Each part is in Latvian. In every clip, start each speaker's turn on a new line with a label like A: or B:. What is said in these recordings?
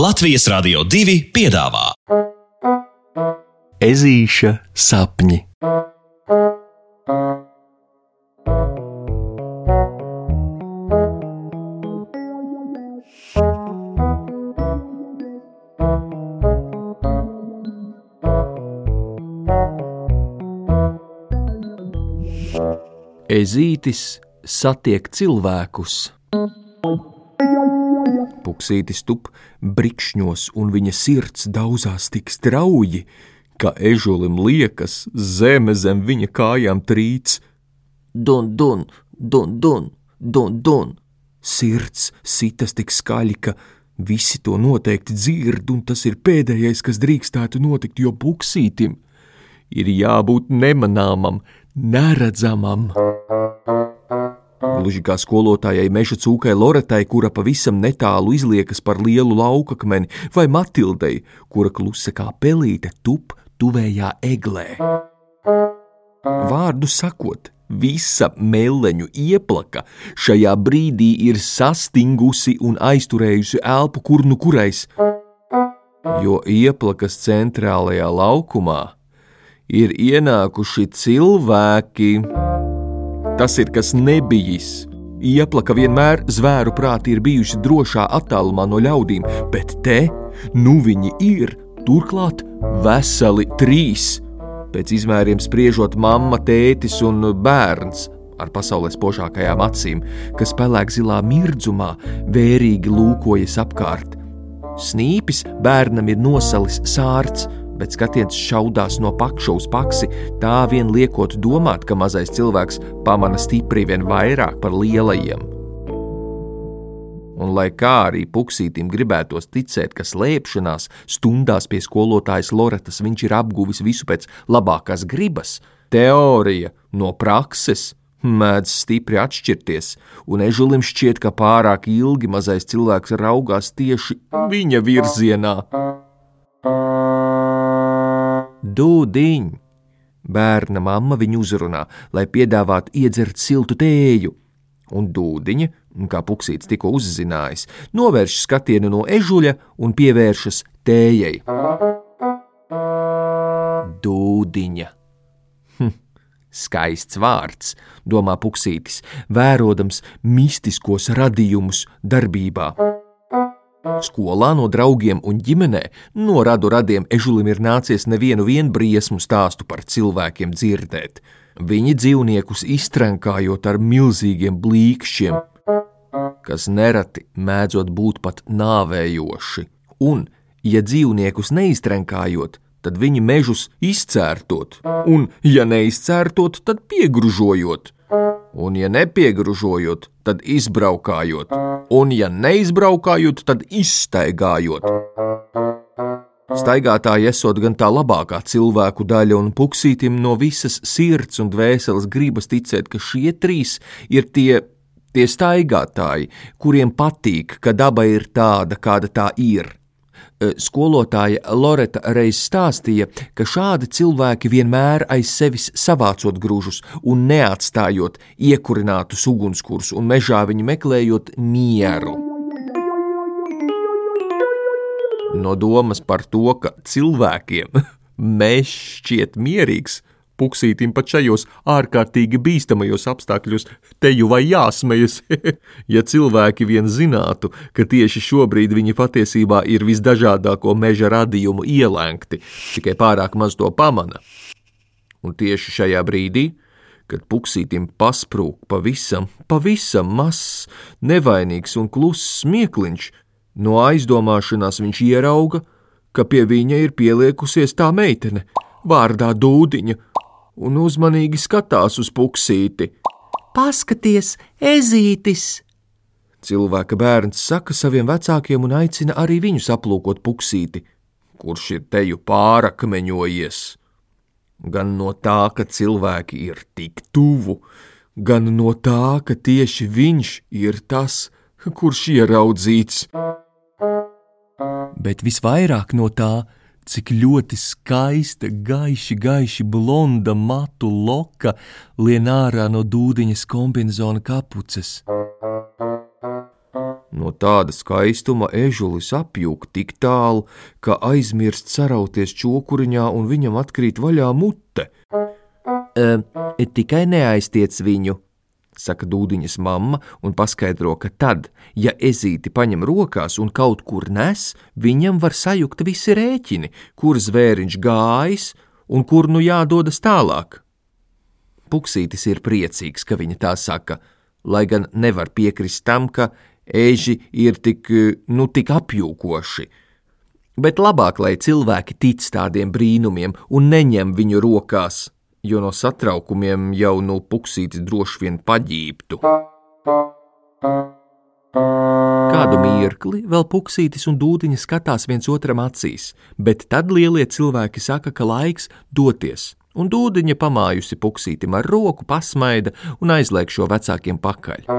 A: Latvijas Rādio 2 piedāvā
B: Ezīša sapņi. Ezītis satiek cilvēkus. Puksītis tup brikšņos, un viņa sirds daudzās tik strauji, ka ežulim liekas, zeme zem viņa kājām trīc. Dun, dun, dun, dun, dun, dun. Sirds sitas tik skaļi, ka visi to noteikti dzird, un tas ir pēdējais, kas drīkstētu notikt, jo puksītim ir jābūt nemanāmam, neredzamam. Gluži kā skolotājai meža cūkai Loretai, kura pavisam netālu izliekas par lielu laukakmeni, vai Matildei, kura klusa kā pelīte tup tuvējā eglē. Vārdu sakot, visa meleņu ieplaka šajā brīdī ir sastingusi un aizturējusi elpu kur nu kurais, jo ieplakas centrālajā laukumā ir ienākuši cilvēki. Tas ir kas nebijis. Ieplaka vienmēr zvēru prāti ir bijuši drošā attālumā no ļaudīm, bet te nu viņi ir, turklāt veseli trīs. Pēc izmēriem spriežot, mamma, tētis un bērns ar pasaulē spožākajām acīm, kas pelēk zilā mirdzumā, vērīgi lūkojas apkārt. Snīpis bērnam ir nosalis sārts, bet skatiens šaudās no pakša uz paksi, tā vien liekot domāt, ka mazais cilvēks pamana stipri vien vairāk par lielajiem. Un, lai kā arī puksītim gribētos ticēt, ka slēpšanās stundās pie skolotājas Loretas viņš ir apguvis visu pēc labākās gribas, teorija no prakses mēdz stipri atšķirties, un ežulim šķiet, ka pārāk ilgi mazais cilvēks raugās tieši viņa virzienā. Dūdiņ! Bērna mamma viņu uzrunā, lai piedāvātu iedzert siltu tēju, un dūdiņa, kā puksīts tikko uzzinājis, novērš skatienu no ežuļa un pievēršas tējai. Dūdiņa! Hm, skaists vārds, domā puksītis, vērodams mistiskos radījumus darbībā. Skolā no draugiem un ģimenē. No radu radiem ežulim ir nācies nevienu briesmu stāstu par cilvēkiem dzirdēt. Viņi dzīvniekus iztrenkājot ar milzīgiem blīkšķiem, kas nereti mēdzot būt pat nāvējoši, un, ja dzīvniekus neiztrenkājot, tad viņi mežus izcērtot, un, ja neizcērtot, tad piegružojot un, ja nepiegružojot, tad izbraukājot, un, ja neizbraukājot, tad izstaigājot. Staigātāji esot gan tā labākā cilvēku daļa, un puksītim no visas sirds un dvēseles gribas ticēt, ka šie trīs ir tie, tie staigātāji, kuriem patīk, ka daba ir tāda, kāda tā ir skolotāja Loreta reiz stāstīja, ka šādi cilvēki vienmēr aiz sevis savācot grūžus un neatstājot iekurinātus ugunskurus un mežā viņi meklējot mieru. No domas par to, ka cilvēkiem mežs šķiet mierīgs, Puksītim pat šajos ārkārtīgi bīstamajos apstākļos. Te jau vai jāsmejas, ja cilvēki vien zinātu, ka tieši šobrīd viņi patiesībā ir visdažādāko meža radījumu ielēgti, tikai pārāk maz to pamana. Un tieši šajā brīdī, kad puksītim pasprūk pavisam, pavisam mazs, nevainīgs un kluss smiekliņš, no aizdomāšanās viņš ierauga, ka pie viņa ir pieliekusies tā meitene, vārdā Dūdiņa, un uzmanīgi skatās uz puksīti.
C: Paskaties, ezītis!
B: Cilvēka bērns saka saviem vecākiem un aicina arī viņus aplūkot puksīti, kurš ir teju pārakmeņojies. Gan no tā, ka cilvēki ir tik tuvu, gan no tā, ka tieši viņš ir tas, kurš ieraudzīts. Bet visvairāk no tā, cik ļoti skaista, gaiši, gaiši blonda matu loka lien ārā no dūdiņas kombinzona kapuces. No No tāda skaistuma ežulis apjūk tik tālu, ka aizmirst sarauties čokuriņā un viņam atkrīt vaļā mute. E, tikai neaiztiec viņu, saka dūdiņas mamma un paskaidro, ka tad, ja ezīti paņem rokās un kaut kur nes, viņam var sajukt visi rēķini, kur zvēriņš gājis un kur nu jādodas tālāk. Puksītis ir priecīgs, ka viņa tā saka, lai gan nevar piekrist tam, ka eži ir tik, nu, tik apjūkoši. Bet labāk, lai cilvēki tic tādiem brīnumiem un neņem viņu rokās, jo no satraukumiem jau nu puksītis droši vien paģībtu. Kādu mirkli vēl puksītis un dūdiņa skatās viens otram acīs, bet tad lielie cilvēki saka, ka laiks doties, un dūdiņa pamājusi puksītim ar roku, pasmaida un aizliek šo vecākiem pakaļ.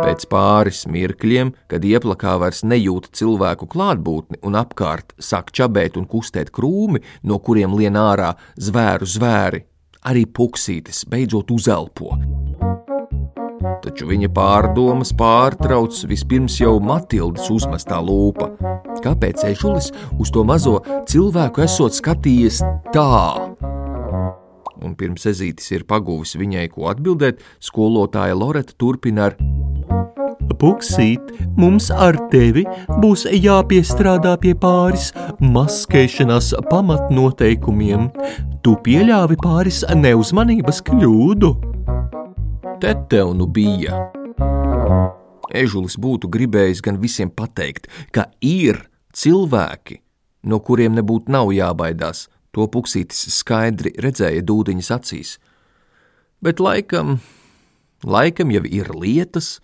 B: Pēc pāris mirkļiem, kad ieplakā vairs nejūt cilvēku klātbūtni un apkārt sāk čabēt un kustēt krūmi, no kuriem lien ārā zvēru zvēri, arī puksītis beidzot uzelpo. Taču viņa pārdomas pārtrauc vispirms jau Matildas uzmestā lūpa. Kāpēc ežulis uz to mazo cilvēku esot skatījies tā? Un pirms ezītis ir paguvis viņai ko atbildēt, skolotāja Loreta turpina ar:
C: Puksīt, mums ar tevi būs jāpiestrādā pie pāris maskēšanās pamatnoteikumiem. Tu pieļāvi pāris neuzmanības kļūdu.
B: Te tev nu bija. Ežulis būtu gribējis gan visiem pateikt, ka ir cilvēki, no kuriem nebūtu jābaidās. To puksītis skaidri redzēja dūdiņas acīs. Bet laikam, laikam jau ir lietas,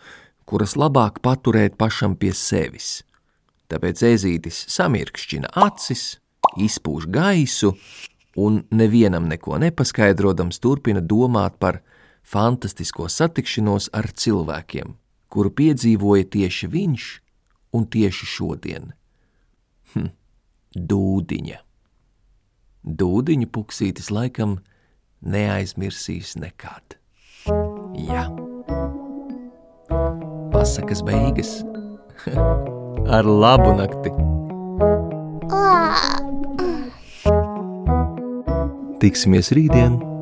B: kuras labāk paturēt pašam pie sevis. Tāpēc ezītis samirkšķina acis, izpūš gaisu un nevienam neko nepaskaidrodams turpina domāt par fantastisko satikšanos ar cilvēkiem, kuru piedzīvoja tieši viņš un tieši šodien. Hm, dūdiņa. Dūdiņa puksītis laikam neaizmirsīs nekad. Ja pasakas beigas. Ar labu nakti! Tiksimies rītdien!